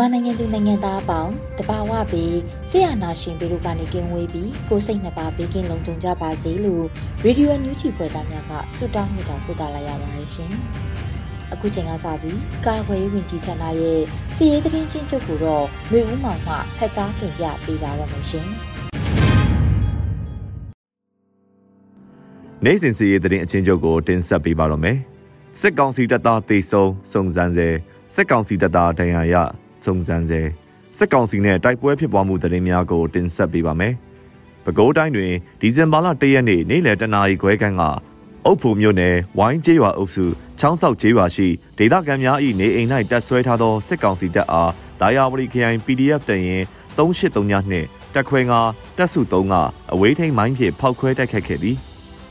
မြန်မာနိုင်ငံသူနိုင်ငံသားအပေါင်းတဘာဝပြီးဆရာနာရှင်ပြည်တို့ကနေကင်းဝေးပြီးကိုစိတ်နှစ်ပါးဘေးကင်းလုံခြုံကြပါစေလို့ရေဒီယိုညူချီဖွယ်သားများကဆုတောင်းမြတ်တာပို့သလာရပါတယ်ရှင်။အခုချိန်ကစပြီးကာခွေဝင်ကြီးဌာနရဲ့စီရေးသတင်းချင်းချုပ်ကိုတော့မျိုးဦးမောင်မှဖတ်ကြားတင်ပြပေးပါရမရှင်။နိုင်စဉ်စီရေးသတင်းအချင်းချုပ်ကိုတင်ဆက်ပေးပါရမယ်။စစ်ကောင်စီတပ်သားတေဆုံစုံစမ်းစေစစ်ကောင်စီတပ်သားဒဏ်ရာရ စုံစမ်းစေစစ်ကောင်စီနဲ့တိုက်ပွဲဖြစ်ပွားမှုသတင်းများကိုတင်ဆက်ပေးပါမယ်။ပဲခူးတိုင်းတွင်ဒီဇင်ဘာလ၁ရက်နေ့နေ့လယ်တနာရီခွဲခန့်ကအုပ်ဖို့မြို့နယ်ဝိုင်းကျေးရွာအုပ်စုချောင်းဆောက်ကျေးရွာရှိဒေသခံများ၏နေအိမ်၌တပ်ဆွဲထားသောစစ်ကောင်စီတပ်အားဒါယာဝတီခရိုင် PDF တရင်383ညနှင့်တက်ခွဲငါတက်စု3ကအဝေးထိန်မိုင်းဖြင့်ဖောက်ခွဲတိုက်ခတ်ခဲ့သည်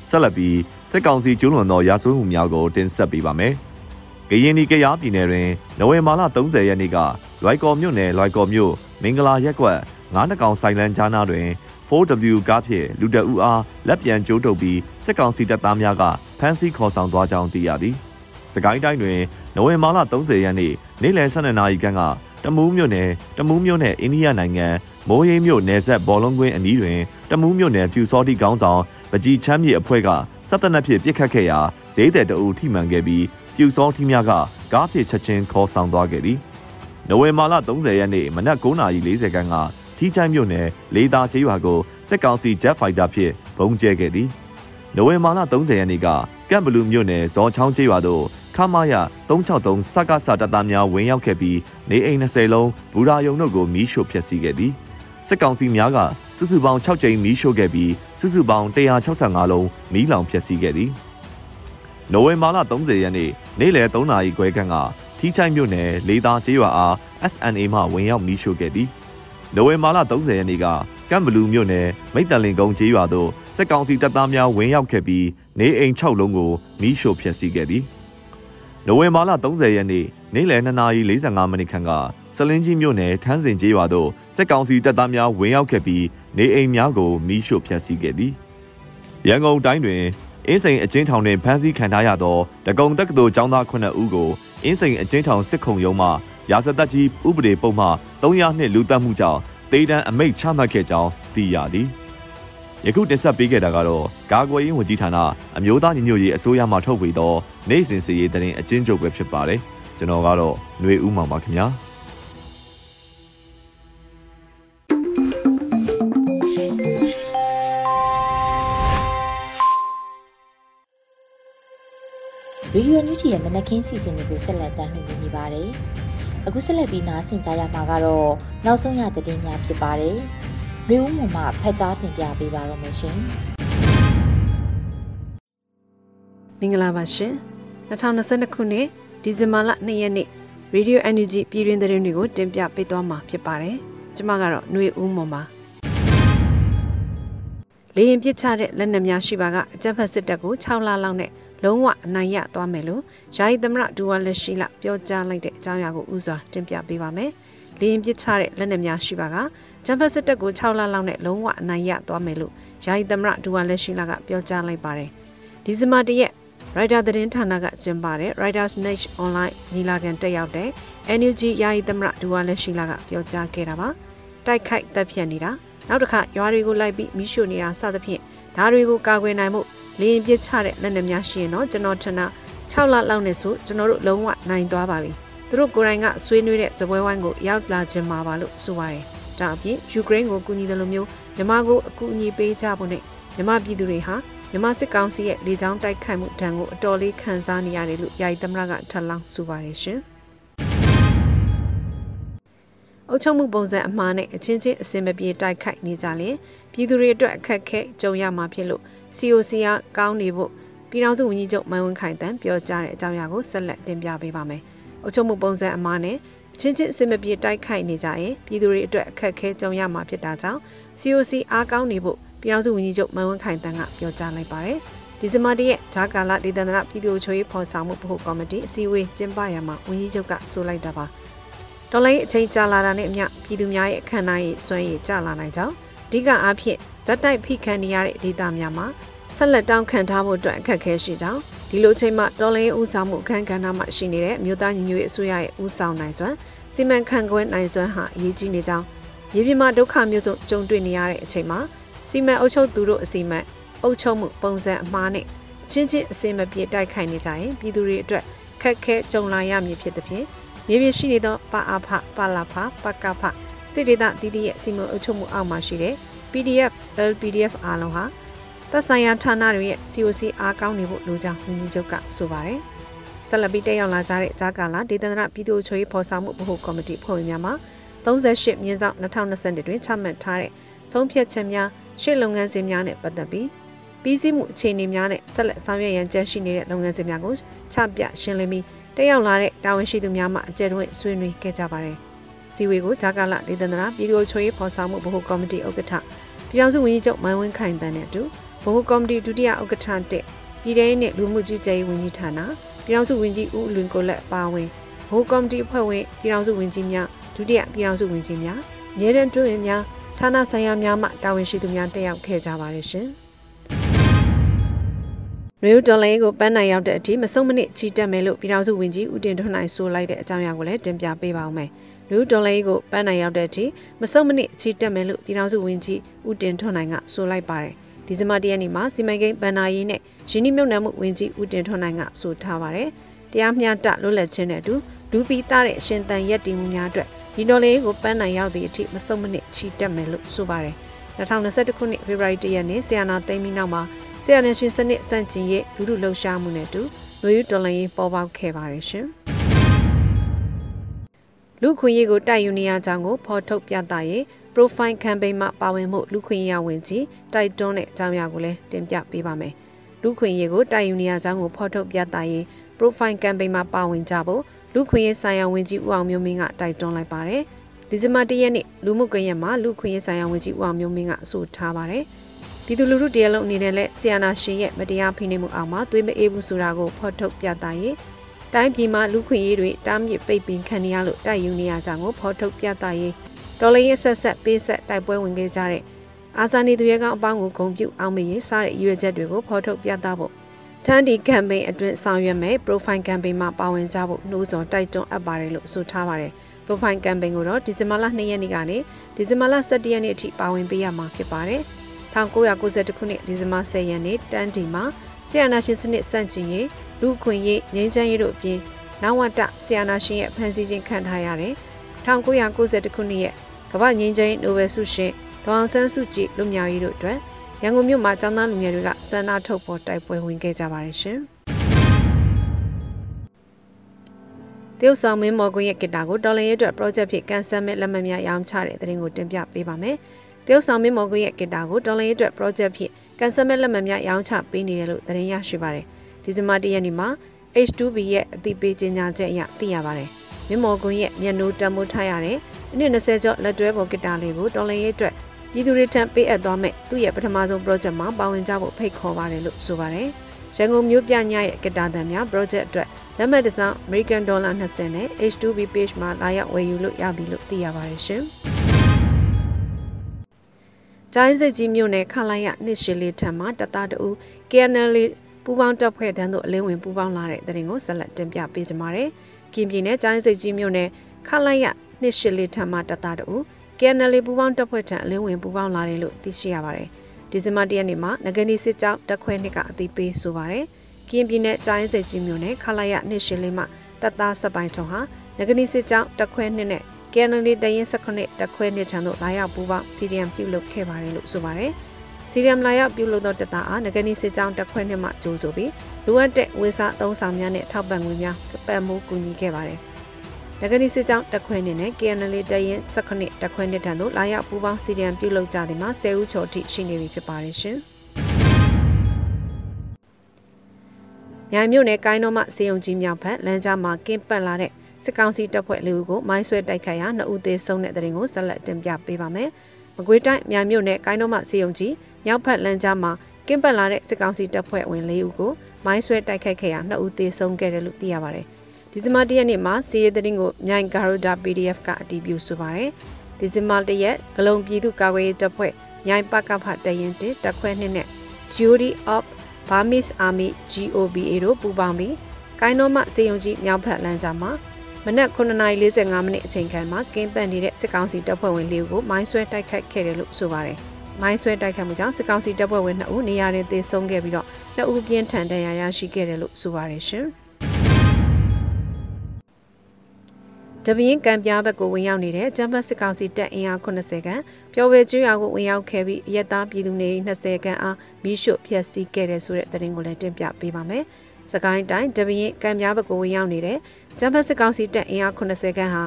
ဆက်လက်ပြီးစစ်ကောင်စီကျူးလွန်သောရာဇဝတ်မှုများကိုတင်ဆက်ပေးပါမယ်။ကရင်နီကရားပြည်နယ်တွင်နိုဝင်ဘာလ30ရက်နေ့က လွိုက်ကော်မြို့နယ်လွိုက်ကော်မြို့မင်္ဂလာရက်ကွက်ငါးနှကောင်ဆိုင်လန်းချားနာတွင် 4W ကားဖြင့်လူတအူအားလက်ပြန်ကျိုးတုပ်ပြီးစစ်ကောင်စီတပ်သားများကဖမ်းဆီးခေါ်ဆောင်သွားကြောင်းသိရသည်။စကိုင်းတိုင်းတွင်နိုဝင်ဘာလ30ရက်နေ့နေ့လယ်12နာရီခန့်ကတမူးမြို့နယ်တမူးမြို့နယ်အိန္ဒိယနိုင်ငံမိုးရေးမြို့နယ်ဆက်ဘောလုံးကွင်းအနီးတွင်တမူးမြို့နယ်ပြူစောတိကောင်းဆောင်ပကြီးချမ်းမြေအဖွဲ့ကစက်တနက်ဖြင့်ပြစ်ခတ်ခဲ့ရာဈေးတဲ့တအူထိမှန်ခဲ့ပြီးပြူစောထီးများကကားဖြည့်ချက်ချင်းခေါ်ဆောင်သွားခဲ့သည်။ နိုဝင်ဘာလ30ရက်နေ့မနက်9:40ခန်းကထီးချိုင်းမြို့နယ်လေးသားချေးရွာကိုစစ်ကောင်စီ Jet Fighter ဖြင့်ဘုံကျဲခဲ့သည်။နိုဝင်ဘာလ30ရက်နေ့ကကမ်ဘလူးမြို့နယ်ဇော်ချောင်းချေးရွာသို့ခမာယ363စက္ကစတပ်သားများဝင်ရောက်ခဲ့ပြီးနေအိမ်20လုံးဘူရာယုံတို့ကိုမီးရှို့ဖျက်ဆီးခဲ့သည်။စစ်ကောင်စီများကစုစုပေါင်း6ကြိမ်မီးရှို့ခဲ့ပြီးစုစုပေါင်း165လုံးမီးလောင်ဖျက်ဆီးခဲ့သည်။နိုဝင်ဘာလ30ရက်နေ့နေ့လယ်3နာရီခွဲခန့်က ထီးချိုင်မြို့နယ်လေးသားကျေးရွာအား SNA မှဝင်ရောက်မီးရှို့ခဲ့သည်နိုဝင်ဘာလ30ရက်နေ့ကကမ်ဘလူးမြို့နယ်မိတ်တန်လင်ကုန်းကျေးရွာသို့စစ်ကောင်စီတပ်သားများဝင်ရောက်ခဲ့ပြီးနေအိမ်6လုံးကိုမီးရှို့ဖျက်ဆီးခဲ့သည်နိုဝင်ဘာလ30ရက်နေ့နေ့လယ်2:45မိနစ်ခန့်ကစလင်းကြီးမြို့နယ်ထန်းစင်ကျေးရွာသို့စစ်ကောင်စီတပ်သားများဝင်ရောက်ခဲ့ပြီးနေအိမ်များကိုမီးရှို့ဖျက်ဆီးခဲ့သည်ရန်ကုန်တိုင်းတွင်အင်းစိန်အကျဉ်းထောင်တွင်ဖမ်းဆီးခံထားရသောတကုံတက္ကသိုလ်ကျောင်းသား9ဦးကို အင်းစိန်အကျဉ်းထောင်စစ်ခုံရုံးမှရာဇသက်ကြီးဥပဒေပုံမှ300နှစ်လူသက်မှုကြောင့်တေးတန်းအမိတ်ချမှတ်ခဲ့ကြောင်းသိရသည်။ယခုတင်ဆက်ပေးခဲ့တာကတော့ကာကွယ်ရေးဝန်ကြီးဌာနအမျိုးသားညီညွတ်ရေးအစိုးရမှထုတ်ဝေသောနိုင်စဉ်စီရေးတရင်အကျဉ်းချုပ်ပဲဖြစ်ပါတယ်။ကျွန်တော်ကတော့ຫນွေဦးမောင်ပါခင်ဗျာ။ ရေဒီယိုညူချီရဲ့မနက်ခင်းစီစဉ်တွေကိုဆက်လက်တင်ပြနေပါတယ်။အခုဆက်လက်ပြီးနားဆင်ကြရမှာကတော့နောက်ဆုံးရသတင်းများဖြစ်ပါတယ်။ရေဦးမွန်မှဖတ်ကြားတင်ပြပေးပါတော့မရှင်။မင်္ဂလာပါရှင်။2022ခုနှစ်ဒီဇင်ဘာလ2ရက်နေ့ Radio Energy ပြည်တွင်သတင်းတွေကိုတင်ပြပေးသွားမှာဖြစ်ပါတယ်။ကျွန်မကတော့ຫນွေဦးမွန်ပါ။လေရင်ပစ်ချတဲ့လက်နက်များရှိပါကအကြမ်းဖက်စစ်တပ်ကို6လလောက်နဲ့ လုံးဝအနိုင်ရသွားမယ်လို့ယာယီသမရဒူဝါလက်ရှိလပြောကြားလိုက်တဲ့အကြောင်းအရာကိုဥစွာတင်ပြပေးပါမယ်။လေရင်ပစ်ချတဲ့လက်နက်များရှိပါကဂျမ်ဖတ်စစ်တပ်ကို6လလောက်နဲ့လုံးဝအနိုင်ရသွားမယ်လို့ယာယီသမရဒူဝါလက်ရှိလကပြောကြားလိုက်ပါတယ်။ဒီဇင်ဘာ၁ရက် Rider သတင်းဌာနကကျင်းပတဲ့ Riders Night Online ညီလာခံတက်ရောက်တဲ့ NUG ယာယီသမရဒူဝါလက်ရှိလကပြောကြားခဲ့တာပါ။တိုက်ခိုက်တပ်ဖြတ်နေတာနောက်တစ်ခါရွာတွေကိုလိုက်ပြီးမိရှို့နေတာစသဖြင့်ဓာတွေကိုကာကွယ်နိုင်မှု လေရင်ပြစ်ချတဲ့လက်နက်များရှိရင်တော့ကျွန်တော်ထင်တာ6လလောက်နဲ့ဆိုကျွန်တော်တို့လုံးဝနိုင်သွားပါပြီသူတို့ကိုယ်တိုင်ကဆွေးနွေးတဲ့ဇပွဲဝိုင်းကိုရောက်လာခြင်းမှာပါလို့ဆိုပါတယ်ဒါအပြင်ယူကရိန်းကိုကူညီတယ်လို့မျိုးမြန်မာကိုအကူအညီပေးကြဖို့နဲ့မြန်မာပြည်သူတွေဟာမြန်မာစစ်ကောင်စီရဲ့လေကြောင်းတိုက်ခိုက်မှုဒဏ်ကိုအတော်လေးခံစားနေရတယ်လို့ယာယီသမရကထပ်လောင်းဆိုပါတယ်ရှင်အုပ်ချုပ်မှုပုံစံအမှားနဲ့အချင်းချင်းအစင်မပြေတိုက်ခိုက်နေကြရင်ပြည်သူတွေအတွက်အခက်ခဲကြုံရမှာဖြစ်လို့ COC ကကောင်းနေဖို့ပြည်ထောင်စုဝန်ကြီးချုပ်မိုင်းဝန်းခိုင်တန်းပြောကြားတဲ့အကြောင်းအရာကိုဆက်လက်တင်ပြပေးပါမယ်။အုပ်ချုပ်မှုပုံစံအမှားနဲ့ချင်းချင်းအစင်မပြေတိုက်ခိုက်နေကြရင်ပြည်သူတွေအတွက်အခက်ခဲကြုံရမှာဖြစ်တာကြောင့် COC အားကောင်းနေဖို့ပြည်ထောင်စုဝန်ကြီးချုပ်မိုင်းဝန်းခိုင်တန်းကပြောကြားလိုက်ပါတယ်။ဒီဇင်ဘာ၁ရက်ဂျာကာလာဒေသန္တရပြည်သူ့ချိုးရေးဖော်ဆောင်မှုဗဟိုကော်မတီအစည်းအဝေးကျင်းပရမှာဝန်ကြီးချုပ်ကဆိုလိုက်တာပါ။ဒေါ်လာအချိန်ကြာလာတာနဲ့အမျှပြည်သူများရဲ့အခမ်းအနားရေးစွမ်းရည်ကျလာနိုင်ကြောင်း အဓိကအားဖြင့်ဇက်တိုက်ဖိခံနေရတဲ့ဒေသများမှာဆက်လက်တောင်းခံထားဖို့အတွက်အခက်အခဲရှိကြောင်းဒီလိုချိန်မှာတော်လိုင်းဦးဆောင်မှုအခမ်းကဏ္ဍမှာရှိနေတဲ့မြို့သားညီညွတ်ရေးအစိုးရရဲ့ဦးဆောင်နိုင်စွမ်းစီမံခန့်ခွဲနိုင်စွမ်းဟာအရေးကြီးနေကြောင်းမြေပြင်မှာဒုက္ခမျိုးစုံကြုံတွေ့နေရတဲ့အချိန်မှာစီမံအုပ်ချုပ်သူတို့အစီမံအုပ်ချုပ်မှုပုံစံအမှားနဲ့ချင်းချင်းအစင်မပြေတိုက်ခိုက်နေကြရင်ပြည်သူတွေအတွက်ခက်ခဲကြုံလာရမည်ဖြစ်တဲ့ဖြင့်မြေပြင်ရှိနေသောပါအာဖပါလာဖပကဖ စစ်ဒေသတည်တည်ရဲ့စီမံအုပ်ချုပ်မှုအောက်မှာရှိတဲ့ PDF LPDF အားလုံးဟာသက်ဆိုင်ရာဌာနတွေရဲ့ COC အားကောင်းနေဖို့လိုကြောင်းဝန်ကြီးချုပ်ကဆိုပါတယ်။ဆက်လက်ပြီးတက်ရောက်လာကြတဲ့ဂျာကာလာဒေသန္တရပြည်သူ့ချွေးဖော်ဆောင်မှုဗဟိုကော်မတီဖွဲ့ဝင်များမှ38မြင်းဆောင်2020တွင်ချမှတ်ထားတဲ့ဆုံးဖြတ်ချက်များရှေ့လုပ်ငန်းစဉ်များနဲ့ပတ်သက်ပြီးပြီးစီးမှုအခြေအနေများနဲ့ဆက်လက်ဆောင်ရွက်ရန်ကြံရှိနေတဲ့လုပ်ငန်းစဉ်များကိုချပြရှင်းလင်းပြီးတက်ရောက်လာတဲ့တာဝန်ရှိသူများမှအကြံတွင်ဆွေးနွေးခဲ့ကြပါတယ်။ စီဝေကိုဂျာကာလာဒေသန္တရပြည်သူ့ချွေးဖော်ဆောင်မှုဗဟိုကော်မတီဥက္ကဋ္ဌပြည်ထောင်စုဝန်ကြီးချုပ်မိုင်းဝင်းခိုင်တန်းနဲ့အတူဗဟိုကော်မတီဒုတိယဥက္ကဋ္ဌတက်ပြည်ထောင်နဲ့လူမှုကြီးကြပ်ရေးဝန်ကြီးဌာနပြည်ထောင်စုဝန်ကြီးဦးလွင်ကိုလက်ပါဝင်ဗဟိုကော်မတီအဖွဲ့ဝင်ပြည်ထောင်စုဝန်ကြီးများဒုတိယပြည်ထောင်စုဝန်ကြီးများအမြဲတမ်းတွင်းများဌာနဆိုင်ရာများမှတာဝန်ရှိသူများတက်ရောက်ခဲ့ကြပါတယ်ရှင်။ရေဒေါ်လာကိုပန်းနိုင်ရောက်တဲ့အထိမဆုံးမနစ်ချီတက်မယ်လို့ပြည်ထောင်စုဝန်ကြီးဦးတင်ထွန်းနိုင်ဆိုလိုက်တဲ့အကြောင်းအရာကိုလည်းတင်ပြပေးပါဦးမယ်။ လူဒေါ်လာကိုပန်းနိုင်ရောက်တဲ့အထိမစုံမနစ်ချီတက်မယ်လို့ပြည်ထောင်စုဝန်ကြီးဦးတင်ထွန်းနိုင်ကဆိုလိုက်ပါတယ်ဒီဇင်ဘာ၁ရက်နေ့မှာစီမံကိန်းဗန်နာရေးနဲ့ရင်းနှီးမြှုပ်နှံမှုဝန်ကြီးဦးတင်ထွန်းနိုင်ကဆိုထားပါတယ်တရားမျှတလွတ်လပ်ခြင်းနဲ့အတူလူပီသားတဲ့အရှင်တန်ရက်တည်မှုများအတွက်ဒီဒေါ်လာကိုပန်းနိုင်ရောက်သည့်အထိမစုံမနစ်ချီတက်မယ်လို့ဆိုပါတယ်2021ခုနှစ်ဖေဖော်ဝါရီလရက်နေ့ဆီယနာသိမ်းပြီးနောက်မှာဆီယနာရှင်စနစ်စန့်ကျင်ရေးလူလူလှုပ်ရှားမှုနဲ့အတူလူယူဒေါ်လာရေးပေါ်ပေါက်ခဲ့ပါတယ်ရှင်။ လူခွင့်ရေးကိုတိုက်ယူနေရကြောင်းကိုဖော်ထုတ်ပြသရေး profile campaign မှာပါဝင်မှုလူခွင့်ရေးဝင်ကြီးတိုက်တွန်းတဲ့အကြောင်းအရာကိုလည်းတင်ပြပေးပါမယ်။လူခွင့်ရေးကိုတိုက်ယူနေရကြောင်းကိုဖော်ထုတ်ပြသရေး profile campaign မှာပါဝင်ကြဖို့လူခွင့်ရေးဆိုင်ရာဝင်ကြီးဦးအောင်မျိုးမင်းကတိုက်တွန်းလိုက်ပါတယ်။ဒီဇင်ဘာ၁ရက်နေ့လူမှုကွန်ရက်မှာလူခွင့်ရေးဆိုင်ရာဝင်ကြီးဦးအောင်မျိုးမင်းကအဆိုထားပါတယ်။ပြည်သူလူထုတရလုံးအနေနဲ့လည်းဆီယနာရှင်ရဲ့မတရားဖိနှိပ်မှုအောက်မှာသွေးမအေးဘူးဆိုတာကိုဖော်ထုတ်ပြသရေး တိုင်းပြည်မှာလူခွင့်ရေးတွေတားမြစ်ပိတ်ပင်ခံရလို့တိုက်ယူနေရကြကိုဖော်ထုတ်ပြသရေးဒေါ်လာရဲ့ဆက်ဆက်ပေးဆက်တိုက်ပွဲဝင်ခဲ့ကြတဲ့အာဇာနည်သူရဲကောင်းအပေါင်းကိုဂုဏ်ပြုအောင်မရေးစားတဲ့ရွေချက်တွေကိုဖော်ထုတ်ပြသဖို့တန်ဒီကမ်ပိန်းအတွင်းဆောင်ရွက်မယ် profile campaign မှာပါဝင်ကြဖို့နှိုးဆော်တိုက်တွန်းအပ်ပါတယ်လို့ဆိုထားပါတယ် profile campaign ကိုတော့ဒီဇင်ဘာလ2ရက်နေ့ကနေဒီဇင်ဘာလ17ရက်နေ့အထိပါဝင်ပေးရမှာဖြစ်ပါတယ်1992ခုနှစ်ဒီဇင်ဘာ10ရက်နေ့တန်ဒီမှာ ဆီယနာရှင်စနစ်စန့်ကျင်ရေးလူခွင့်ရေးငြိမ်းချမ်းရေးတို့အပြင်နောင်ဝတ္တဆီယနာရှင်ရဲ့ဖန်ဆီးခြင်းခံထားရတဲ့1990ခုနှစ်ရဲ့ကမ္ဘာငြိမ်းချမ်းရေးနိုဘယ်ဆုရှင်ဒေါအောင်ဆန်းစုကြည်လူမျိုးရေးတို့အတွက်ရန်ကုန်မြို့မှာကျောင်းသားလူငယ်တွေကဆန္ဒထုတ်ဖော်တိုက်ပွဲဝင်ခဲ့ကြပါတယ်ရှင်။တရုတ်ဆောင်မင်းမော်ကွင်းရဲ့ဂစ်တာကိုတော်လန်ရဲအတွက် project ဖြစ်ကန်ဆယ်မဲ့လက်မှတ်များရောင်းချတဲ့တဲ့ရင်ကိုတင်ပြပေးပါမယ်။တရုတ်ဆောင်မင်းမော်ကွင်းရဲ့ဂစ်တာကိုတော်လန်ရဲအတွက် project ဖြစ် ကန်ဆယ်မဲ့လက်မှတ်များရောင်းချပေးနေတယ်လို့သတင်းရရှိပါတယ်။ဒီဇင်ဘာ၁ရက်နေ့မှာ H2B ရဲ့အသိပေးကြေညာချက်အရသိရပါတယ်။မြမော်ကွန်းရဲ့မျက်နှိုးတံမိုးထားရတဲ့အနည်း20ကျော်လက်တွဲပေါ်ဂစ်တာလေးကိုတော်လန်ရေးအတွက်ပြည်သူတွေထံပေးအပ်သွားမဲ့သူ့ရဲ့ပထမဆုံး project မှာပါဝင်ကြဖို့ဖိတ်ခေါ်ပါတယ်လို့ဆိုပါတယ်။ရန်ကုန်မြို့ပြညရဲ့ဂစ်တာတန်များ project အတွက်လက်မှတ်တစ်စောင်း American Dollar 20နဲ့ H2B page မှာလာရောက်ဝယ်ယူလို့ရပြီလို့သိရပါတယ်ရှင်။ ကျိုင်းစစ်ကြီးမြို့နယ်ခလိုက်ရနှစ်ရှည်လေးထံမှာတသားတူ KNL ပူပေါင်းတပ်ဖွဲ့တန်းတို့အလင်းဝင်ပူပေါင်းလာတဲ့တဲ့ရင်ကိုဆက်လက်တင်ပြပေးကြပါမယ်။ကင်းပြည်နယ်ကျိုင်းစစ်ကြီးမြို့နယ်ခလိုက်ရနှစ်ရှည်လေးထံမှာတသားတူ KNL ပူပေါင်းတပ်ဖွဲ့ထံအလင်းဝင်ပူပေါင်းလာတယ်လို့သိရှိရပါတယ်။ဒီဇင်ဘာ၁ရက်နေ့မှာငကနီစစ်ကြောင်းတပ်ခွဲနှစ်ကအသိပေးဆိုပါတယ်။ကရင်ပြည်နယ်ကြာရင်စိတ်ကြီးမြို့နယ်ခလာရနှစ်ရှင်းလေးမှတပ်သားစပိုင်ထုံဟာငကနီစစ်ကြောင်းတက်ခွဲနှစ်နဲ့ KNL တရင်19တက်ခွဲနှစ်ထံသို့လာရောက်ပူးပေါင်း CDM ပြုလုပ်ခဲ့ပါတယ်လို့ဆိုပါတယ်။ CDM လာရောက်ပြုလုပ်သောတပ်သားအားငကနီစစ်ကြောင်းတက်ခွဲနှစ်မှကြိုးဆိုပြီးလိုအပ်တဲ့ဝေစာသုံးဆောင်များနဲ့ထောက်ပံ့ငွေများပတ်မှုကူညီခဲ့ပါတယ်။ငကနီစစ်ကြောင်းတက်ခွဲနှစ်နဲ့ KNL တရင်19တက်ခွဲနှစ်ထံသို့လာရောက်ပူးပေါင်း CDM ပြုလုပ်ကြသည်မှာ10ဦးကျော်အထိရှိနေပြီဖြစ်ပါတယ်ရှင်။မြိုင်မြို့နယ်ကိုင်းတော်မှစေယုံကြီးမြောက်ဘက်လမ်းကြားမှာကင်းပတ်လာတဲ့ စစ်ကောင်စီတပ်ဖွဲ့လေးဦးကိုမိုင်းဆွဲတိုက်ခိုက်ရာနှစ်ဦးသေဆုံးတဲ့တဲ့ရင်ကိုဆက်လက်တင်ပြပေးပါမယ်။မကွေးတိုင်းမြိုင်မြို့နယ်ကိုင်းတော်မှစေယုံကြီးမြောက်ဘက်လမ်းကြားမှာကင်းပတ်လာတဲ့စစ်ကောင်စီတပ်ဖွဲ့ဝင်လေးဦးကိုမိုင်းဆွဲတိုက်ခိုက်ခဲ့ရာနှစ်ဦးသေဆုံးခဲ့တယ်လို့သိရပါတယ်။ဒီဇင်ဘာ၁ရက်နေ့မှာစီးရဲတဲ့ရင်ကိုမြိုင်ဂါရိုဒါ PDF ကအတည်ပြုဆိုပါတယ်။ဒီဇင်ဘာ၁ရက်ဂလုံပြည်သူ့ကာကွယ်ရေးတပ်ဖွဲ့မြိုင်ပကဖတရင်တတက်ခွဲနှစ်နဲ့ Jury of Burmese Army GOBA တို့ပူးပေါင်းပြီးကိုင်းတော်မှစေယုံကြီးမြောက်ဘက်လမ်းကြားမှာ မနက်9:45မိနစ်အချိန်ခန့်မှာကင်းပန်နေတဲ့စစ်ကောင်စီတပ်ဖွဲ့ဝင်လေးကိုမိုင်းဆွဲတိုက်ခိုက်ခဲ့တယ်လို့ဆိုပါတယ်။မိုင်းဆွဲတိုက်ခိုက်မှုကြောင့်စစ်ကောင်စီတပ်ဖွဲ့ဝင်2ဦးနေရာတွင်သေဆုံးခဲ့ပြီးတော့2ဦးပြင်းထန်ဒဏ်ရာရရှိခဲ့တယ်လို့ဆိုပါတယ်ရှင်။တပင်းကံပြားဘက်ကိုဝင်ရောက်နေတဲ့ကျမ်းပတ်စစ်ကောင်စီတပ်အင်အား80ခန့်ပျော်ဝေကျွော်ကိုဝင်ရောက်ခဲ့ပြီးရက်သားပြည်သူနေ20ခန့်အားမိရှုဖျက်ဆီးခဲ့တဲ့ဆိုတဲ့သတင်းကိုလည်းတင်ပြပေးပါမယ်။ စကိုင်းတိုင်းတပင်းကံပြားဘက်ကိုဝင်ရောက်နေတဲ့ကျန်းဖက်စစ်ကောင်စီတပ်အင်အား80ခန့်ဟာ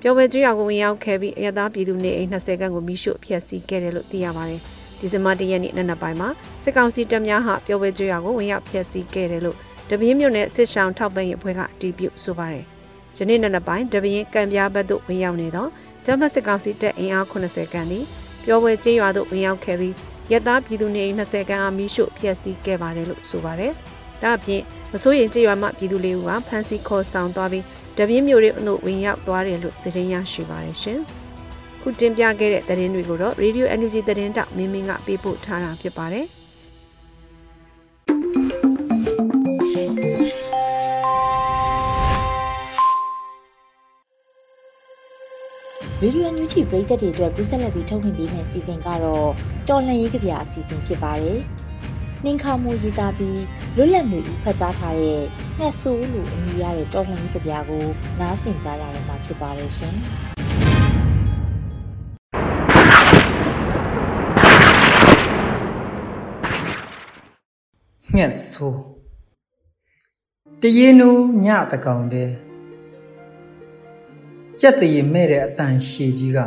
ပျော်ဝဲကျွော်ကိုဝင်ရောက်ခဲ့ပြီးအရသာပြည်သူနေအိမ်20ခန့်ကိုမိရှုဖျက်ဆီးခဲ့တယ်လို့သိရပါတယ်။ဒီဇင်ဘာ၁ရက်နေ့နံနက်ပိုင်းမှာစစ်ကောင်စီတပ်များဟာပျော်ဝဲကျွော်ကိုဝင်ရောက်ဖျက်ဆီးခဲ့တယ်လို့တပင်းမြို့နယ်စစ်ဆောင်ထောက်ပံ့ရေးအဖွဲ့ကအတည်ပြုဆိုပါတယ်။ယနေ့နံနက်ပိုင်းတပင်းကံပြားဘက်သို့ဝင်ရောက်နေသောကျန်းဖက်စစ်ကောင်စီတပ်အင်အား80ခန့်သည်ပျော်ဝဲကျွော်သို့ဝင်ရောက်ခဲ့ပြီးရသားပြည်သူနေအိမ်20ခန့်အားမိရှုဖျက်ဆီးခဲ့ပါတယ်လို့ဆိုပါတယ်။ ဒါအပြင်မစိုးရင်ကြေးရွာမှပြည်သူလေးဦးကဖမ်းဆီးခေါ်ဆောင်သွားပြီးတပြင်းမျိုးတွေတို့ဝင်ရောက်သွားတယ်လို့သတင်းရရှိပါတယ်ရှင်။ခုတင်ပြခဲ့တဲ့သတင်းတွေကိုတော့ Radio Energy သတင်းတောက်မင်းမင်းကပေးပို့ထားတာဖြစ်ပါတယ်။ရေဒီယိုညူချီပရိသတ်တွေအတွက်ကူးဆက်လက်ပြီးထုတ်လွှင့်ပေးမယ့်စီစဉ်ကတော့တော်လှန်ရေးကြပြအစီအစဉ်ဖြစ်ပါတယ်။ နှင်းခါမိုးရေးသားပြီးလွတ်လပ်နေဖတ်ကြားထားတဲ့ငှက်ဆိုးလိုအမည်ရတဲ့တော်လှန်ရေးကြပြကိုနားဆင်ကြရတော့မှာဖြစ်ပါတယ်ရှင်။ငှက်ဆိုးတရေနူညတကောင်တဲ့ကြက်တရေမဲ့တဲ့အတန်ရှည်ကြီးက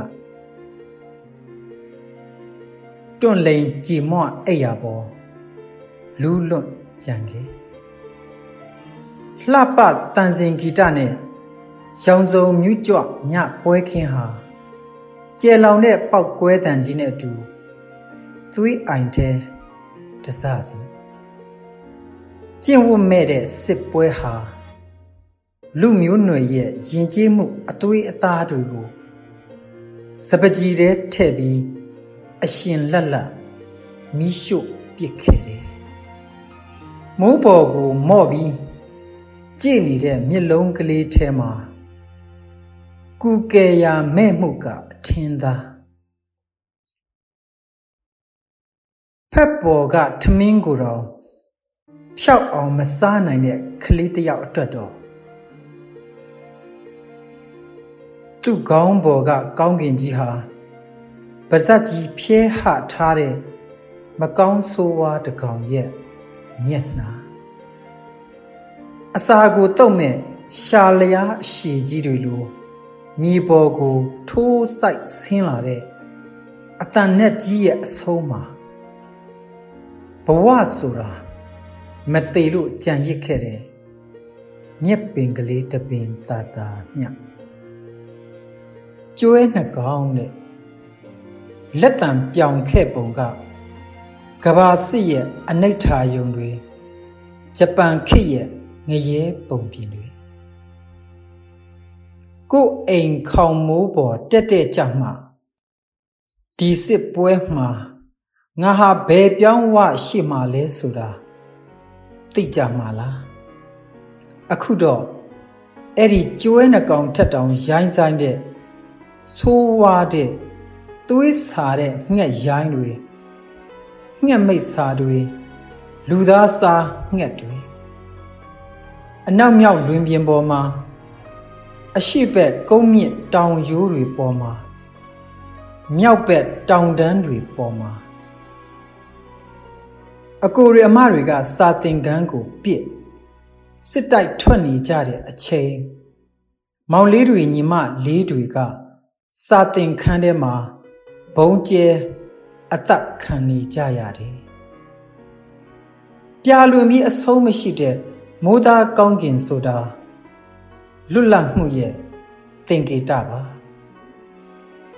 တွန့်လိန်ကြည်မွအိပ်ရပေါ် လူးလွတ်ကြံခဲ့လှပတန်စင်ဂီတနဲ့ရောင်စုံမြူးကြွညပွဲခင်းဟာကျဲလောင်တဲ့ပောက်ကွဲတန်ကြီးနဲ့အတူသွေးအိုင်ထဲတစစီကျင့်ဝတ်မဲ့တဲ့စစ်ပွဲဟာလူမျိုးနွယ်ရဲ့ယဉ်ကျေးမှုအသွေးအသားတွေကိုစပကြီးထဲထည့်ပြီးအရှင်လက်လက်မိရှုပစ်ခဲ့တယ်။ မိုးပေါ်ကိုမော့ပြီးကြည်နေတဲ့မျက်လုံးကလေးထဲမှာကုကယ်ရာမဲ့မှုကအထင်သာဖက်ပေါ်ကထမင်းကိုတော့ဖြောက်အောင်မစားနိုင်တဲ့ကလေးတယောက်အတွက်တော့သူ့ခေါင်းပေါ်ကကောင်းကင်ကြီးဟာပါဇက်ကြီးဖြဲဟထားတဲ့မကောင်းဆိုးဝါးတကောင်ရဲ့ မျက်နှာအစာကိုတုတ်မဲ့ရှာလျားအရှိကြီးတွေလိုမြေပေါ်ကိုထိုးဆိုင်ဆင်းလာတဲ့အတန်နဲ့ကြီးရဲ့အဆုံးမှာဘဝဆိုတာမသေးလို့ကြံရစ်ခဲ့တယ်မြက်ပင်ကလေးတပင်တာတာမြကျွဲနှကောင်နဲ့လက်တံပြောင်ခဲ့ပုံက ကဘာစစ်ရဲ့အနိဋ္ဌာယုံတွေဂျပန်ခေတ်ရဲ့ငရဲပုံပြင်တွေကိုအိမ်ခေါင်မိုးပေါ်တက်တက်ကြမှဒီစစ်ပွဲမှာငါဟာဘယ်ပြောင်းဝရှိမှလဲဆိုတာသိကြမှာလားအခုတော့အဲ့ဒီကျွဲနှကောင်ထက်တောင်ရိုင်းဆိုင်တဲ့ဆိုးဝါးတဲ့သွေးစာတဲ့ငှက်ရိုင်းတွေ ငှက်မိတ်စာတွေလူသားစာငှက်တွေအနောက်မြောက်လွင်ပြင်ပေါ်မှာအရှိဘက်ကုန်းမြင့်တောင်ရိုးတွေပေါ်မှာမြောက်ဘက်တောင်တန်းတွေပေါ်မှာအကိုရအမတွေကစာသင်ခန်းကိုပြစ်စစ်တိုက်ထွက်နေကြတဲ့အချိန်မောင်လေးတွေညီမလေးတွေကစာသင်ခန်းထဲမှာဘုံကျဲ အသက်ခံနေကြရတယ်ပြာလွန်ပြီးအဆုံးမရှိတဲ့မိုးသားကောင်းကင်ဆိုတာလွတ်လပ်မှုရဲ့သင်္ကေတပါ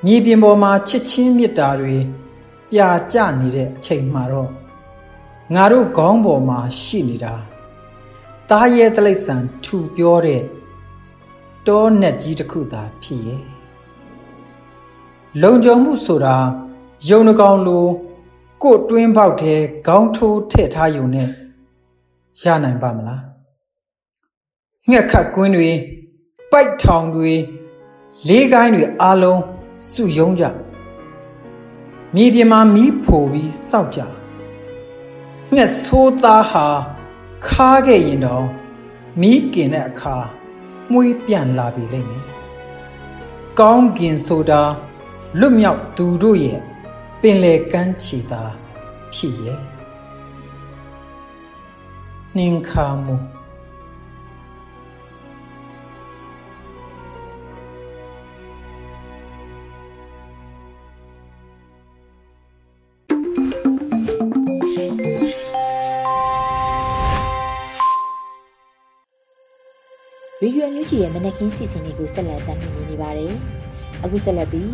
မြေပြင်ပေါ်မှာချစ်ချင်းမေတ္တာတွေပြာကျနေတဲ့အချိန်မှာတော့ငါတို့ခေါင်းပေါ်မှာရှိနေတာသားရဲတလိษံထူပြောတဲ့တောနက်ကြီးတစ်ခုသာဖြစ်ရဲ့လုံခြုံမှုဆိုတာ ယုံနှကောင်လိုကို့တွင်းပေါက်ထဲခေါင်းထိုးထည့်ထားယုံနဲ့ရနိုင်ပါမလားငှက်ခတ်ကွင်းတွေပိုက်ထောင်တွေလေးကိုင်းတွေအလုံးစုယုံကြမြေပြင်မှာမီးဖိုပြီးစောက်ကြငှက်ဆိုးသားဟာခါခဲ့ရင်တော့မီးกินတဲ့အခါမှုေးပြန်လာပြီလိမ့်မယ်ကောင်းကင်ဆိုတာလွတ်မြောက်သူတို့ရဲ့ ပင်လေကမ်းခြေသာဖြစ်ရဲ့နှင်ခါမှုရေရွယ်မြူးကြီးရဲ့မနက်ခင်းစီစဉ်တွေကိုဆက်လက်တင်ပြနေပါတယ်။အခုဆက်လက်ပြီး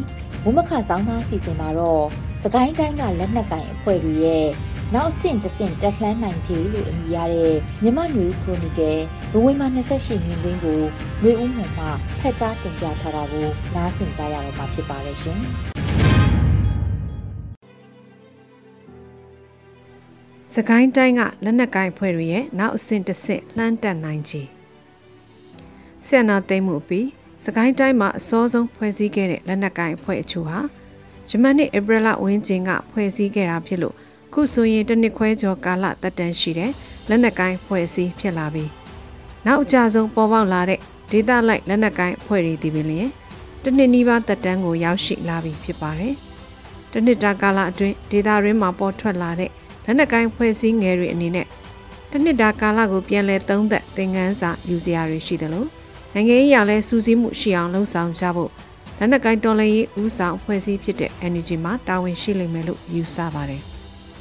မုမခဆောင်းသားစီစဉ်မှာတော့စကိုင်းတိုင်းကလက်နက်ကင်အဖွဲ့တွေရဲ့နောက်ဆင့်တဆင့်တက်လှမ်းနိုင်ခြေလို့အမည်ရတဲ့မြမနွေခရိုနီကယ်ဘဝိမာ28မြင်းကွင်းကိုမျိုးဦးမှမှဖက်ကြားတင်ပြထားတာကိုနားဆင်ကြရတော့မှာဖြစ်ပါတယ်ရှင်။စကိုင်းတိုင်းကလက်နက်ကိုင်ဖွဲ့တွေရဲ့နောက်အဆင့်တစ်ဆင့်လှမ်းတက်နိုင်ခြေဆင်နာသိမ်းမှုပြီး စကိုင်းတိုင်းမှာအစောဆုံးဖွဲ့စည်းခဲ့တဲ့လက်နက်ကိုင်အဖွဲ့အချို့ဟာယမန်နှစ်ဧပြီလဝန်းကျင်ကဖွဲ့စည်းခဲ့တာဖြစ်လို့ခုဆိုရင်တစ်နှစ်ခွဲကျော်ကာလတက်တန်းရှိတဲ့လက်နက်ကိုင်ဖွဲ့စည်းဖြစ်လာပြီးနောက်အကြဆုံးပေါ်ပေါက်လာတဲ့ဒေသလိုက်လက်နက်ကိုင်ဖွဲ့တွေဒီပင်လျင်တစ်နှစ်နီးပါးတက်တန်းကိုရောက်ရှိလာပြီဖြစ်ပါတယ်။တစ်နှစ်တာကာလအတွင်းဒေသရင်းမှာပေါ်ထွက်လာတဲ့လက်နက်ကိုင်ဖွဲ့စည်းငယ်တွေအနေနဲ့တစ်နှစ်တာကာလကိုပြန်လည်သုံးသပ်သင်ခန်းစာယူစရာတွေရှိတယ်လို့ နိုင်ငံရေးအရလဲစူးစီးမှုရှိအောင်လှုံ့ဆော်ကြဖို့လက်နက်ကိုင်တော်လှန်ရေးဦးဆောင်ဖွဲ့စည်းဖြစ်တဲ့ Energy မှာတာဝန်ရှိလိမ့်မယ်လို့ယူဆပါတယ်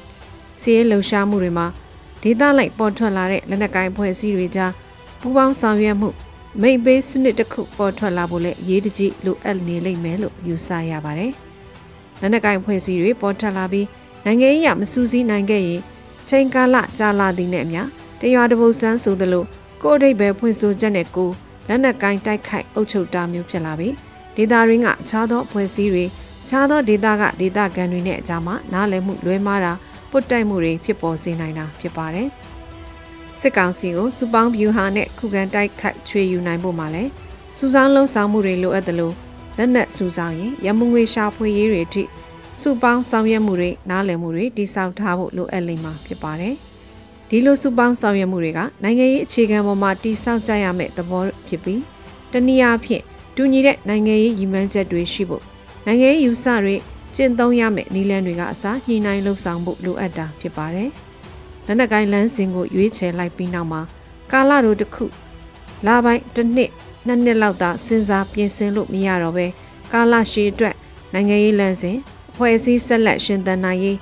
။စီးရဲလှုပ်ရှားမှုတွေမှာဒေသလိုက်ပေါ်ထွက်လာတဲ့လက်နက်ကိုင်ဖွဲ့စည်းတွေကြားပူးပေါင်းဆောင်ရွက်မှုမိတ်ပေးစနစ်တစ်ခုပေါ်ထွက်လာဖို့လည်းအရေးတကြီးလိုအပ်နေလိမ့်မယ်လို့ယူဆရပါတယ်။လက်နက်ကိုင်ဖွဲ့စည်းတွေပေါ်ထွက်လာပြီးနိုင်ငံရေးအရမစူးစီးနိုင်ခဲ့ရင်ချိန်ကာလကြာလာသည်နဲ့အမျှတရွာတပုတ်ဆန်းဆိုသလိုကိုယ်အဓိပ္ပာယ်ဖွင့်ဆိုချက်နဲ့ကို လက်နက်ကိုင်းတိုက်ခိုက်အုပ်ချုပ်တာမျိုးဖြစ်လာပြီးဒေတာရင်းကခြားသောအဖွဲ့အစည်းတွေခြားသောဒေတာကဒေတာကန်တွေနဲ့အကြမှာနားလည်မှုလွဲမှားတာပုတ်တိုက်မှုတွေဖြစ်ပေါ်စေနိုင်တာဖြစ်ပါတယ်စစ်ကောင်စီကိုစူပေါင်းဗျူဟာနဲ့ခုခံတိုက်ခိုက်ချွေယူနိုင်ဖို့မှာလဲစူဆောင်းလုံးဆောင်မှုတွေလိုအပ်တယ်လို့လက်နက်စူဆောင်းရင်ရမငွေရှာဖွေရေးတွေအထိစုပေါင်းဆောင်ရွက်မှုတွေနားလည်မှုတွေတိစောက်ထားဖို့လိုအပ်လိမ့်မှာဖြစ်ပါတယ်။ ဒီလိုစုပေါင်းဆောင်ရွက်မှုတွေကနိုင်ငံရေးအခြေခံပေါ်မှာတည်ဆောက်ကြရမယ့်သဘောဖြစ်ပြီးတနည်းအားဖြင့်တူညီတဲ့နိုင်ငံရေးရည်မှန်းချက်တွေရှိဖို့နိုင်ငံရေးယူဆတွေကျင့်သုံးရမယ့်နည်းလမ်းတွေကအစားညှိနှိုင်းလှုပ်ဆောင်ဖို့လိုအပ်တာဖြစ်ပါတယ်။လက်နက်ကိုင်းလမ်းစဉ်ကိုရွေးချယ်လိုက်ပြီးနောက်မှာကာလတို့တစ်ခုလပိုင်းတစ်နှစ်နှစ်နှစ်လောက်သာစဉ်းစားပြင်ဆင်လို့မရတော့ပဲကာလရှည်အတွက်နိုင်ငံရေးလမ်းစဉ်ဖွဲ့စည်းဆက်လက်ရှင်သန်နိုင်ရေး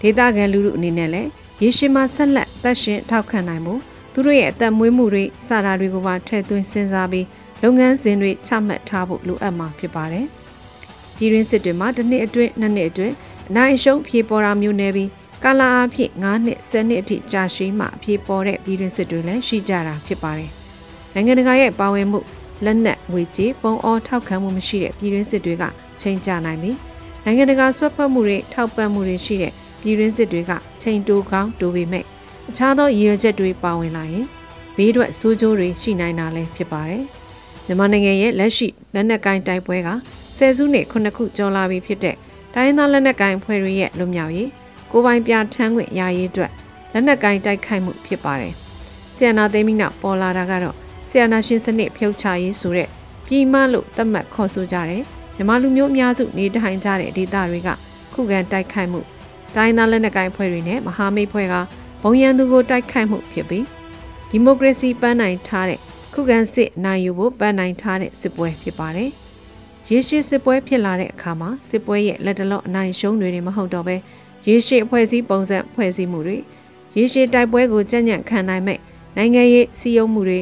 ဒေသခံလူထုအနေနဲ့လည်း ရေရှည်မှာဆက်လက်သက်ရှင်ထောက်ခံနိုင်မှုသူတို့ရဲ့အသက်မွေးမှုတွေစတာတွေကိုပါထည့်သွင်းစဉ်းစားပြီးလုပ်ငန်းစဉ်တွေချမှတ်ထားဖို့လိုအပ်မှာဖြစ်ပါတယ်။ပြည်တွင်းစစ်တွေမှာတစ်နှစ်အတွင်းနှစ်နှစ်အတွင်းအနိုင်အရှုံးဖြေပေါ်တာမျိုးနေပြီးကာလာအဖြစ်9နှစ်10နှစ်အထိကြာရှည်မှအပြေပေါ်တဲ့ပြည်တွင်းစစ်တွေလည်းရှိကြတာဖြစ်ပါတယ်။နိုင်ငံတကာရဲ့ပါဝင်မှုလက်နက်ငွေကြေးပုံအောထောက်ခံမှုမရှိတဲ့ပြည်တွင်းစစ်တွေကချိန်ကြနိုင်ပြီးနိုင်ငံတကာဆွတ်ဖက်မှုတွေထောက်ပံ့မှုတွေရှိတဲ့ ပြည်တွင်းစစ်တွေကချိန်တိုးကောင်းတိုးပေမဲ့အခြားသောရည်ရွယ်ချက်တွေပါဝင်လာရင်ဘေးထွက်ဆိုးကျိုးတွေရှိနိုင်တာလည်းဖြစ်ပါတယ်။မြန်မာနိုင်ငံရဲ့လက်ရှိလက်နက်ကိုင်တိုက်ပွဲကဆယ်စုနှစ်ခုနှစ်ခုကျော်လာပြီဖြစ်တဲ့တိုင်းသားလက်နက်ကိုင်ဖွဲ့တွေရဲ့လွတ်မြောက်ရေးကိုပိုင်ပြထမ်းခွင့်ရရေးအတွက်လက်နက်ကိုင်တိုက်ခိုက်မှုဖြစ်ပါတယ်။စစ်ဆီယနာသိမ်းပြီးနောက်ပေါ်လာတာကတော့ဆီယနာရှင်စနစ်ဖြုတ်ချရေးဆိုတဲ့ပြည်မလို့သတ်မှတ်ခေါ်ဆိုကြတယ်မြန်မာလူမျိုးအများစုနေထိုင်ကြတဲ့ဒေသတွေကခုခံတိုက်ခိုက်မှု တိုင်းသားလက်နက်ကိုင်ဖွဲ့တွေနဲ့မဟာမိတ်ဖွဲ့ကဘုံရန်သူကိုတိုက်ခိုက်မှုဖြစ်ပြီးဒီမိုကရေစီပန်းနိုင်ထားတဲ့ခုခံစစ်နိုင်ယူဖို့ပန်းနိုင်ထားတဲ့စစ်ပွဲဖြစ်ပါတယ်။ရေရှည်စစ်ပွဲဖြစ်လာတဲ့အခါမှာစစ်ပွဲရဲ့လက်တလော့အနိုင်ရှုံးတွေမဟုတ်တော့ဘဲရေရှည်အဖွဲ့အစည်းပုံစံဖွဲ့စည်းမှုတွေရေရှည်တိုက်ပွဲကိုကြံ့ကြံ့ခံနိုင်မဲ့နိုင်ငံရေးစီယုံမှုတွေ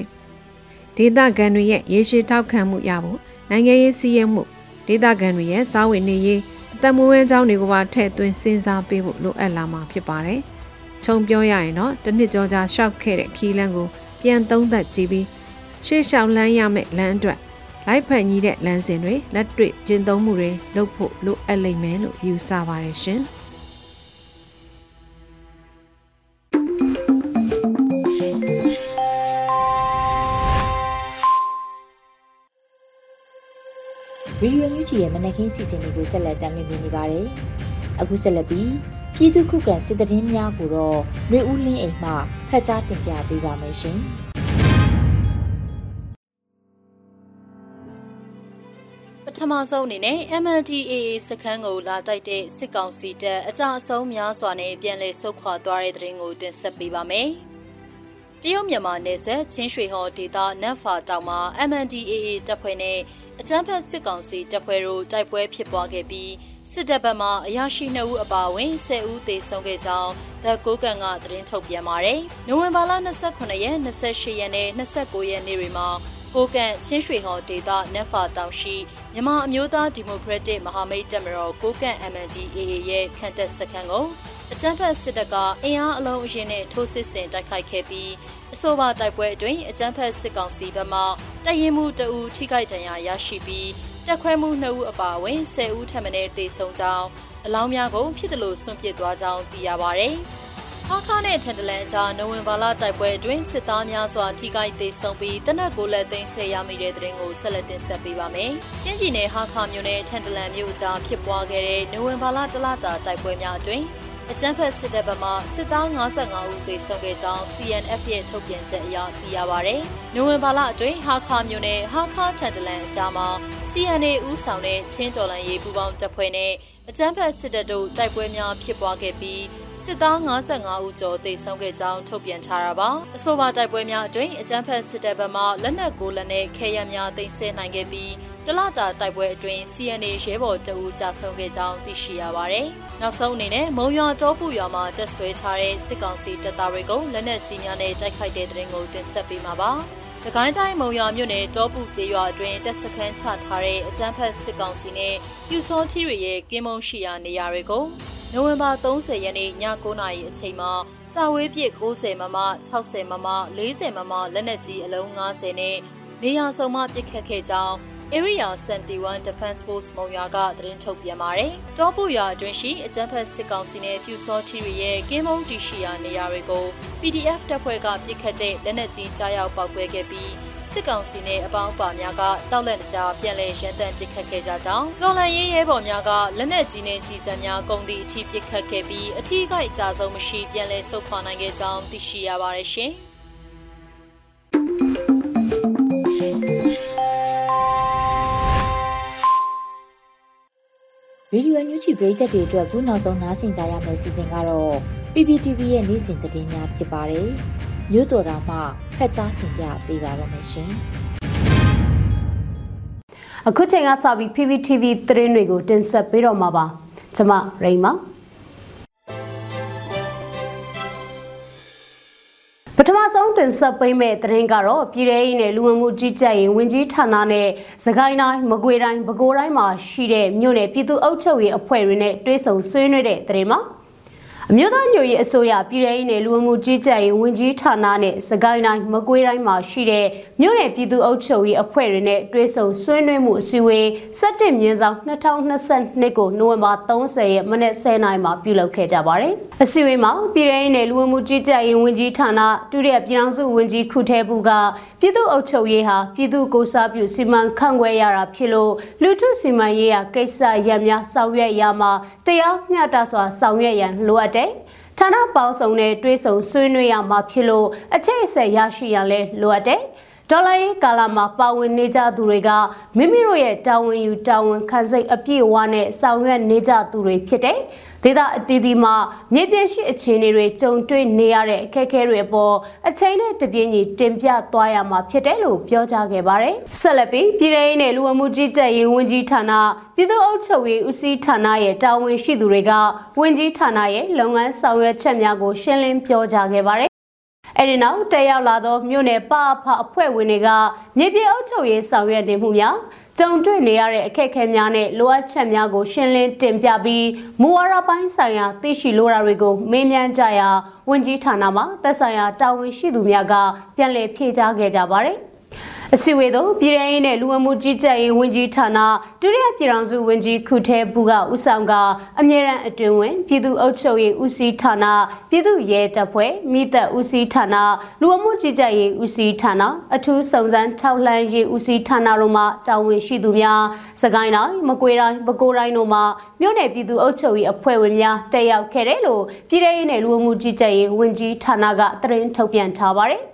ဒေသခံတွေရဲ့ရေရှည်ထောက်ခံမှုရဖို့နိုင်ငံရေးစီရင်မှုဒေသခံတွေရဲ့စားဝတ်နေရေး အသက်မွေးဝမ်းကြောင်းတွေကိုပါထည့်သွင်းစဉ်းစားပေးဖို့လိုအပ်လာမှာဖြစ်ပါတယ်။ခြုံပြောရရင်တော့တစ်နှစ်ကျော်ကြာရှောက်ခဲ့တဲ့ခီးလန်းကိုပြန်သုံးသပ်ကြည့်ပြီးရှေ့လျှောက်လန်းရမယ့်လမ်းအတွက်လိုက်ဖက်ညီးတဲ့လမ်းစဉ်တွေလက်တွေ့ကျင့်သုံးမှုတွေလုပ်ဖို့လိုအပ်လိမ့်မယ်လို့ယူဆပါတယ်ရှင်။ ချီရဲ့မနက်ခင်းစီစဉ်လေးကိုဆက်လက်တင်ပြနေပါတယ်။အခုဆက်လက်ပြီးပြည်သူခုခံစစ်တရင်များကိုတော့နှွေဦးလင်းအိမ်မှဖတ်ကြားတင်ပြပေးပါမယ်ရှင်။ပထမဆုံးအနေနဲ့ MNDAA စခန်းကိုလာတိုက်တဲ့စစ်ကောင်စီတပ်အကြအဆုံးများစွာနဲ့ပြန်လည်ဆုတ်ခွာသွားတဲ့တဲ့ရင်ကိုတင်ဆက်ပေးပါမယ်။ တရုတ်မြန်မာနယ်စပ်ချင်းရွှေဟော်ဒေသနတ်ဖာတောင်မှာ MNDAA တပ်ဖွဲ့နဲ့အကြမ်းဖက်စစ်ကောင်စီတပ်ဖွဲ့တို့တိုက်ပွဲဖြစ်ပွားခဲ့ပြီးစစ်တပ်ဘက်မှအရာရှိ2ဦးအပါအဝင်10ဦးသေဆုံးခဲ့ကြောင်း The Kokan ကသတင်းထုတ်ပြန်ပါတယ်။နိုဝင်ဘာလ28ရက်28ရက်နဲ့29ရက်နေ့တွေမှာ ကိုကန့်ချင်းရွှေဟော်ဒေသနက်ဖာတောင်ရှိမြန်မာအမျိုးသားဒီမိုကရက်တစ်မဟာမိတ်တပ်မတော်ကိုကန့် MNDAA ရဲ့ခန့်တက်စခန်းကိုအကြမ်းဖက်စစ်တပ်ကအင်အားအလုံးအရင်နဲ့ထိုးစစ်ဆင်တိုက်ခိုက်ခဲ့ပြီးအဆိုပါတိုက်ပွဲအတွင်းအကြမ်းဖက်စစ်ကောင်စီဘက်မှတရင်မှုတအူထိခိုက်ဒဏ်ရာရရှိပြီးတက်ခွဲမှု2ဦးအပါအဝင်10ဦးထပ်မံတေဆုံးကြောင်းအလောင်းများကိုဖြစ်တယ်လို့ဆွန့်ပစ်သွားကြောင်းသိရပါဗျ။ ဟာခါနဲ့ထန်တလန်ကြားနိုဝင်ဘာလတိုက်ပွဲအတွင်းစစ်သားများစွာထိခိုက်ဒေဆုံးပြီးတနက်ကိုလက်သိမ်းဆဲရမိတဲ့တဲ့ရင်ကိုဆက်လက်တင်ဆက်ပေးပါမယ်။ချင်းပြည်နယ်ဟာခါမြို့နယ်ထန်တလန်မြို့ကြားဖြစ်ပွားခဲ့တဲ့နိုဝင်ဘာလတလတာတိုက်ပွဲများအတွင်းအကြမ်းဖက်စစ်တပ်ဘက်မှစစ်သား55ဦးသေဆုံးခဲ့ကြောင်း CNF ရဲ့ထုတ်ပြန်ချက်အရသိရပါဗျ။နိုဝင်ဘာလအတွင်းဟာခါမြို့နယ်ဟာခါထန်တလန်အကြားမှာ CNA ဦးဆောင်တဲ့ချင်းတော်လန်ရေးပူးပေါင်းတပ်ဖွဲ့နဲ့ အကြမ်းဖက်စစ်တပ်တို့တိုက်ပွဲများဖြစ်ပွားခဲ့ပြီးစစ်သား55ဦးကျော်သေဆုံးခဲ့ကြောင်းထုတ်ပြန်ထားတာပါအဆိုပါတိုက်ပွဲများအတွင်းအကြမ်းဖက်စစ်တပ်ဘက်မှလက်နက်ကိုလက်နဲ့ခဲယမ်းများသိမ်းဆည်းနိုင်ခဲ့ပြီးတလတာတိုက်ပွဲအတွင်း CNA ရဲဘော်တအူကြာဆုံးခဲ့ကြောင်းသိရှိရပါတယ်နောက်ဆုံးအနေနဲ့မုံရွာတောပူရွာမှာတက်ဆွဲထားတဲ့စစ်ကောင်စီတပ်သားတွေကိုလက်နက်ကြီးများနဲ့တိုက်ခိုက်တဲ့တဲ့ရင်ကိုတင်ဆက်ပေးမှာပါ စကိုင်းတိုင်းမုံရွာမြို့နယ်တောပူကျေးရွာအတွင်းတပ်စခန်းချထားတဲ့အကြမ်းဖက်စစ်ကောင်စီနဲ့ပြူစောထီတွေရဲ့ကင်းမုံရှိရာနေရာတွေကိုနိုဝင်ဘာ30ရက်နေ့ည9:00နာရီအချိန်မှာတာဝေးပြစ်90မမ60မမ40မမလက်နက်ကြီးအလုံး90နဲ့နေရာစုံမှပစ်ခတ်ခဲ့ကြောင်း Area 71 Defense Force မုံရွာကသတင်းထုတ်ပြန်ပါတယ်။တောပုရွာအတွင်းရှိအကြမ်းဖက်စစ်ကောင်စီနဲ့ပြူစောထီရီရဲ့ကင်းမုံတီရှိရာနေရာတွေကို PDF တပ်ဖွဲ့ကပစ်ခတ်တဲ့လက်နက်ကြီးကြားရောက်ပောက်ကွဲခဲ့ပြီးစစ်ကောင်စီနဲ့အပေါင်းအပါများကကြောက်လန့်တကြားပြန်လည်ရန်တမ်းပစ်ခတ်ခဲ့ကြကြောင်းတော်လန်ရေးရဲဘော်များကလက်နက်ကြီးနဲ့ကြီးစံများကုန်သည့်အထိပစ်ခတ်ခဲ့ပြီးအထီးကိုက်အကြဆုံးမရှိပြန်လည်ဆုတ်ခွာနိုင်ခဲ့ကြောင်းသိရှိရပါတယ်ရှင်။ ဗီဒီယိုညူချီပရိသတ်တွေအတွက်ခုနောက်ဆုံးနားဆင်ကြရမယ့်စီစဉ်ကတော့ PPTV ရဲ့နေ့စဉ်သတင်းများဖြစ်ပါတယ်။မြို့တော်တော်မှဖက်ကြားတင်ပြပေးပါတော့မယ်ရှင်။အခုချိန်ကစပြီး PPTV သတင်းတွေကိုတင်ဆက်ပေးတော့မှာပါ။ကျွန်မရိမ္မာ ပထမဆုံးတင်ဆက်ပေးမဲ့သတင်းကတော့ပြည်ထောင်စုနဲ့လူဝင်မှုကြီးကြပ်ရေးဝန်ကြီးဌာနနဲ့စကိုင်းတိုင်းမကွေတိုင်းပဲခူးတိုင်းမှာရှိတဲ့မြို့နယ်ပြည်သူ့အုပ်ချုပ်ရေးအဖွဲ့တွေနဲ့တွဲဆုံဆွေးနွေးတဲ့သတင်းမှာ အမျိုးသားညွေရေးအစိုးရပြည်ထောင်စုနယ်လူဝင်မှုကြီးကြပ်ရေးဝန်ကြီးဌာနနဲ့စကိုင်းတိုင်းမကွေးတိုင်းမှာရှိတဲ့မြို့နယ်ပြည်သူ့အုပ်ချုပ်ရေးအဖွဲ့တွေနဲ့တွဲဆုံဆွေးနွေးမှုအစည်းအဝေး17မြင်းဆောင်2022ကိုနိုဝင်ဘာ30ရက်မနေ့10နာရီမှာပြုလုပ်ခဲ့ကြပါတယ်။အစည်းအဝေးမှာပြည်ထောင်စုနယ်လူဝင်မှုကြီးကြပ်ရေးဝန်ကြီးဌာနဒုတိယပြည်ထောင်စုဝန်ကြီးခုထဲဘူးက ပြည်သူ့အုပ်ချုပ်ရေးဟာပြည်သူ့ကိုစားပြုစီမံခန့်ခွဲရတာဖြစ်လို့လူထုစီမံရေးရာကိစ္စရပ်များဆောင်ရွက်ရမှာတရားမျှတစွာဆောင်ရွက်ရန်လိုအပ်တယ်။ထဌာနပေါင်းစုံနဲ့တွဲဆုံဆွေးနွေးရမှာဖြစ်လို့အချိတ်အဆက်ရရှိရလဲလိုအပ်တယ်ဒေါ်လာရေးကာလမှာပါဝင်နေကြသူတွေကမိမိတို့ရဲ့တာဝန်ယူတာဝန်ခံစိတ်အပြည့်အဝနဲ့ဆောင်ရွက်နေကြသူတွေဖြစ်တယ်။ ဒေသအသီးသီးမှာမြေပြင်ရှိအခြေအနေတွေကြုံတွေ့နေရတဲ့အခက်အခဲတွေအပေါ်အချိန်နဲ့တပြေးညီတင်ပြသွားရမှာဖြစ်တယ်လို့ပြောကြားခဲ့ပါတယ်။ဆက်လက်ပြီးပြည်ထောင်စုနဲ့လူဝမှုကြီးကြပ်ရေးဝန်ကြီးဌာနပြည်သူ့အုပ်ချုပ်ရေးဦးစီးဌာနရဲ့တာဝန်ရှိသူတွေကဝန်ကြီးဌာနရဲ့လုပ်ငန်းဆောင်ရွက်ချက်များကိုရှင်းလင်းပြောကြားခဲ့ပါတယ်အဲဒီနောက်တက်ရောက်လာသောမြို့နယ်ပအဖအဖွဲ့ဝင်တွေကမြေပြင်အုပ်ချုပ်ရေးဆောင်ရွက်နေမှုများ ကြုံတွေ့နေရတဲ့အခက်အခဲများနဲ့လိုအပ်ချက်များကို ရှင်းလင်းတင်ပြပြီးမူဝါဒပိုင်းဆိုင်ရာသိရှိလိုတာတွေကိုမေးမြန်းကြရာဝန်ကြီးဌာနမှသက်ဆိုင်ရာတာဝန်ရှိသူများကပြန်လည်ဖြေကြားခဲ့ကြပါတယ်။ အစည်းအဝေးသို့ပြည်ထောင်ရေးနဲ့လူဝင်မှုကြီးကြပ်ရေးဝန်ကြီးဌာနဒုတိယပြည်ထောင်စုဝန်ကြီးခုထဲဘူးကဦးဆောင်ကအမြဲတမ်းအတွင်ဝင်ပြည်သူ့အုပ်ချုပ်ရေးဦးစီးဌာနပြည်သူ့ရဲတပ်ဖွဲ့မိသက်ဦးစီးဌာနလူဝင်မှုကြီးကြပ်ရေးဦးစီးဌာနအထူးစုံစမ်းထောက်လှမ်းရေးဦးစီးဌာနတို့မှတာဝန်ရှိသူများစကိုင်းတိုင်းမကွေးတိုင်းပဲခူးတိုင်းတို့မှမြို့နယ်ပြည်သူ့အုပ်ချုပ်ရေးအဖွဲ့ဝင်များတက်ရောက်ခဲ့တယ်လို့ပြည်ထောင်ရေးနဲ့လူဝင်မှုကြီးကြပ်ရေးဝန်ကြီးဌာနကသတင်းထုတ်ပြန်ထားပါတယ်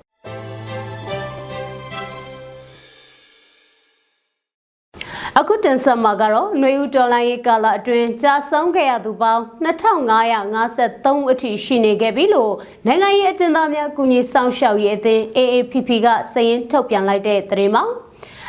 အခုတင်ဆက်မှာကတော့ຫນွေဦးတော်လိုင်းရေးကာလအတွင်းကြာဆုံးခဲ့ရသူပေါင်း2553အထိရှိနေခဲ့ပြီလို့နိုင်ငံရေးအကျဉ်းသားများကူညီဆောင်ရှောက်ရေးအသင်း AAPP ကစာရင်းထုတ်ပြန်လိုက်တဲ့သတင်းမှာ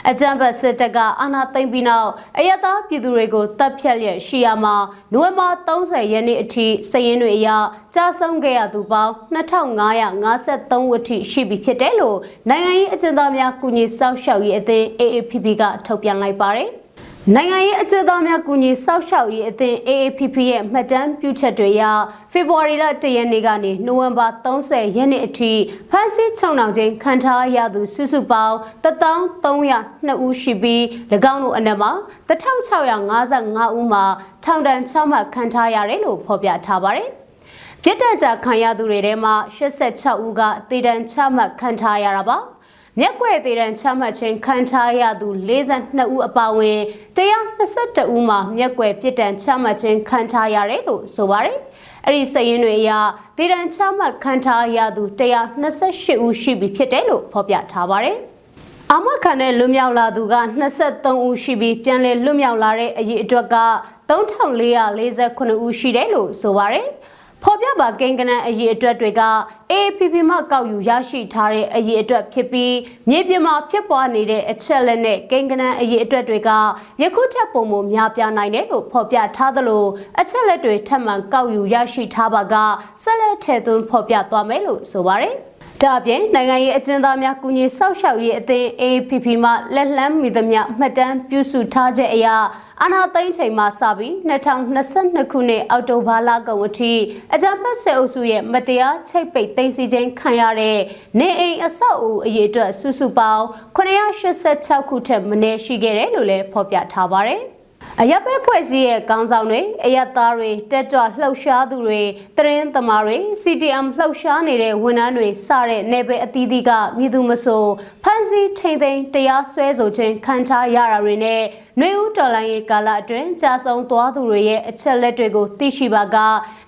အကြံဖတ်စစ်တပ်ကအာဏာသိမ်းပြီးနောက်အယက်သားပြည်သူတွေကိုတပ်ဖြတ်လျက်ရှိရမှာနိုဝင်ဘာ30ရက်နေ့အထိစာရင်းတွေအရကြာဆုံးခဲ့ရသူပေါင်း2553ဝတ်ထိရှိပြီဖြစ်တယ်လို့နိုင်ငံရေးအကျဉ်းသားများကူညီစောင့်ရှောက်ရေးအသင်း AAPP ကထုတ်ပြန်လိုက်ပါတယ်။ နိုင်ငံရေးအကြမ်းသားများကူညီစောက်ရှောက်ရေးအသင်း AAPP ရဲ့မှတ်တမ်းပြုချက်တွေအရဖေဖော်ဝါရီလ1ရက်နေ့ကနေနိုဝင်ဘာ30ရက်နေ့အထိဖမ်းဆီးချုပ်နှောင်ခြင်းခံထားရသူစုစုပေါင်း1302ဦးရှိပြီး၎င်းတို့အနက်မှာ1655ဦးမှာထောင်ဒဏ်6မှတ်ခံထားရတယ်လို့ဖော်ပြထားပါတယ်။ပြစ်ဒဏ်ကြခံရသူတွေထဲမှာ86ဦးကသေဒဏ်ချမှတ်ခံထားရတာပါ။ မျက်ကွယ်သေးတဲ့ချမှတ်ခြင်းခံထားရသူ42ဦးအပါအဝင်122ဦးမှာမျက်ကွယ်ပြစ်ဒဏ်ချမှတ်ခြင်းခံထားရတယ်လို့ဆိုပါတယ်။အဲ့ဒီစည်ရင်းတွေအရသေဒဏ်ချမှတ်ခံထားရသူ128ဦးရှိပြီဖြစ်တယ်လို့ဖော်ပြထားပါတယ်။အာမခံနဲ့လွတ်မြောက်လာသူက23ဦးရှိပြီးပြန်လည်လွတ်မြောက်လာတဲ့အရေးအတွက်က3448ဦးရှိတယ်လို့ဆိုပါတယ်။ ဖော်ပြပါကိန်းကနန်းအရေးအတွက်တွေက AAPP မှကောက်ယူရရှိထားတဲ့အရေးအတွက်ဖြစ်ပြီးမြေပြင်မှာဖြစ်ပွားနေတဲ့အချက်လက်နဲ့ကိန်းကနန်းအရေးအတွက်တွေကယခုထက်ပုံမများပြားနိုင်တယ်လို့ဖော်ပြထားသလိုအချက်လက်တွေထပ်မံကောက်ယူရရှိထားပါကဆက်လက်ထည့်သွင်းဖော်ပြသွားမယ်လို့ဆိုပါတယ်။ဒါအပြင်နိုင်ငံရေးအကျဉ်းသားများကုညီဆောက်ရှောက်ရေးအသင်း AAPP မှလက်လန်းမိသမျှမှတ်တမ်းပြုစုထားချက်အရာ အာနာသိန်းချိန်မှစပြီး2022ခုနှစ်အောက်တိုဘာလကုန်အထိအကြမ်းဖက်ဆဲအုပ်စုရဲ့မတရားချိတ်ပိတ်သိမ်းဆီးခြင်းခံရတဲ့နေအိမ်အဆောက်အဦအရေးအတွက်စုစုပေါင်း986ခုထက်မနည်းရှိခဲ့တယ်လို့လည်းဖော်ပြထားပါတယ်။ အရက်ပဲဖွဲ့စည်းရဲ့ကောင်းဆောင်တွေအရက်သားတွေတက်ကြွလှုပ်ရှားသူတွေတရင်သမားတွေ CTM လှုပ်ရှားနေတဲ့ဝန်ထမ်းတွေစတဲ့နယ်ပယ်အသီးသီးကမြည်သူမဆိုဖမ်းဆီးထိန်သိမ်းတရားစွဲဆိုခြင်းခံထားရတာတွေနဲ့နှွေဦးတော်လိုင်းရဲ့ကာလအတွင်းကြာဆုံးသွားသူတွေရဲ့အချက်လက်တွေကိုသိရှိပါက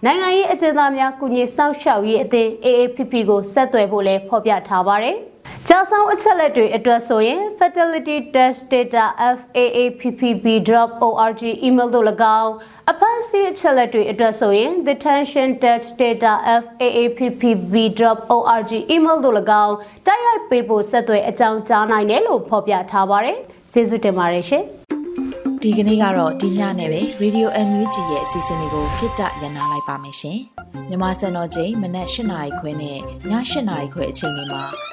နိုင်ငံရေးအကျဉ်းသားများကုညီစောင့်ရှောက်ရေးအသင်း AAPP ကိုဆက်သွယ်ဖို့လည်းဖော်ပြထားပါတယ်။ ကြာဆောင်အချက်လက်တွေအတွက်ဆိုရင် fertility test data faappb.org email တို့၎င်းအဖမ်းဆီးအချက်လက်တွေအတွက်ဆိုရင် detention test data faappb.org email တို့၎င်းတိုက်ရိုက်ပေးဖို့ဆက်သွယ်အကြောင်းကြားနိုင်တယ်လို့ဖော်ပြထားပါတယ်ကျေးဇူးတင်ပါတယ်ရှင်ဒီကနေ့ကတော့ဒီညနဲ့ပဲ Radio NUG ရဲ့အစီအစဉ်လေးကိုခਿੱတရနာလိုက်ပါမယ်ရှင်။မြမစံတော်ချိန်မနက်၈နာရီခွဲနဲ့ည၈နာရီခွဲအချိန်တွေမှာ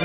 ူ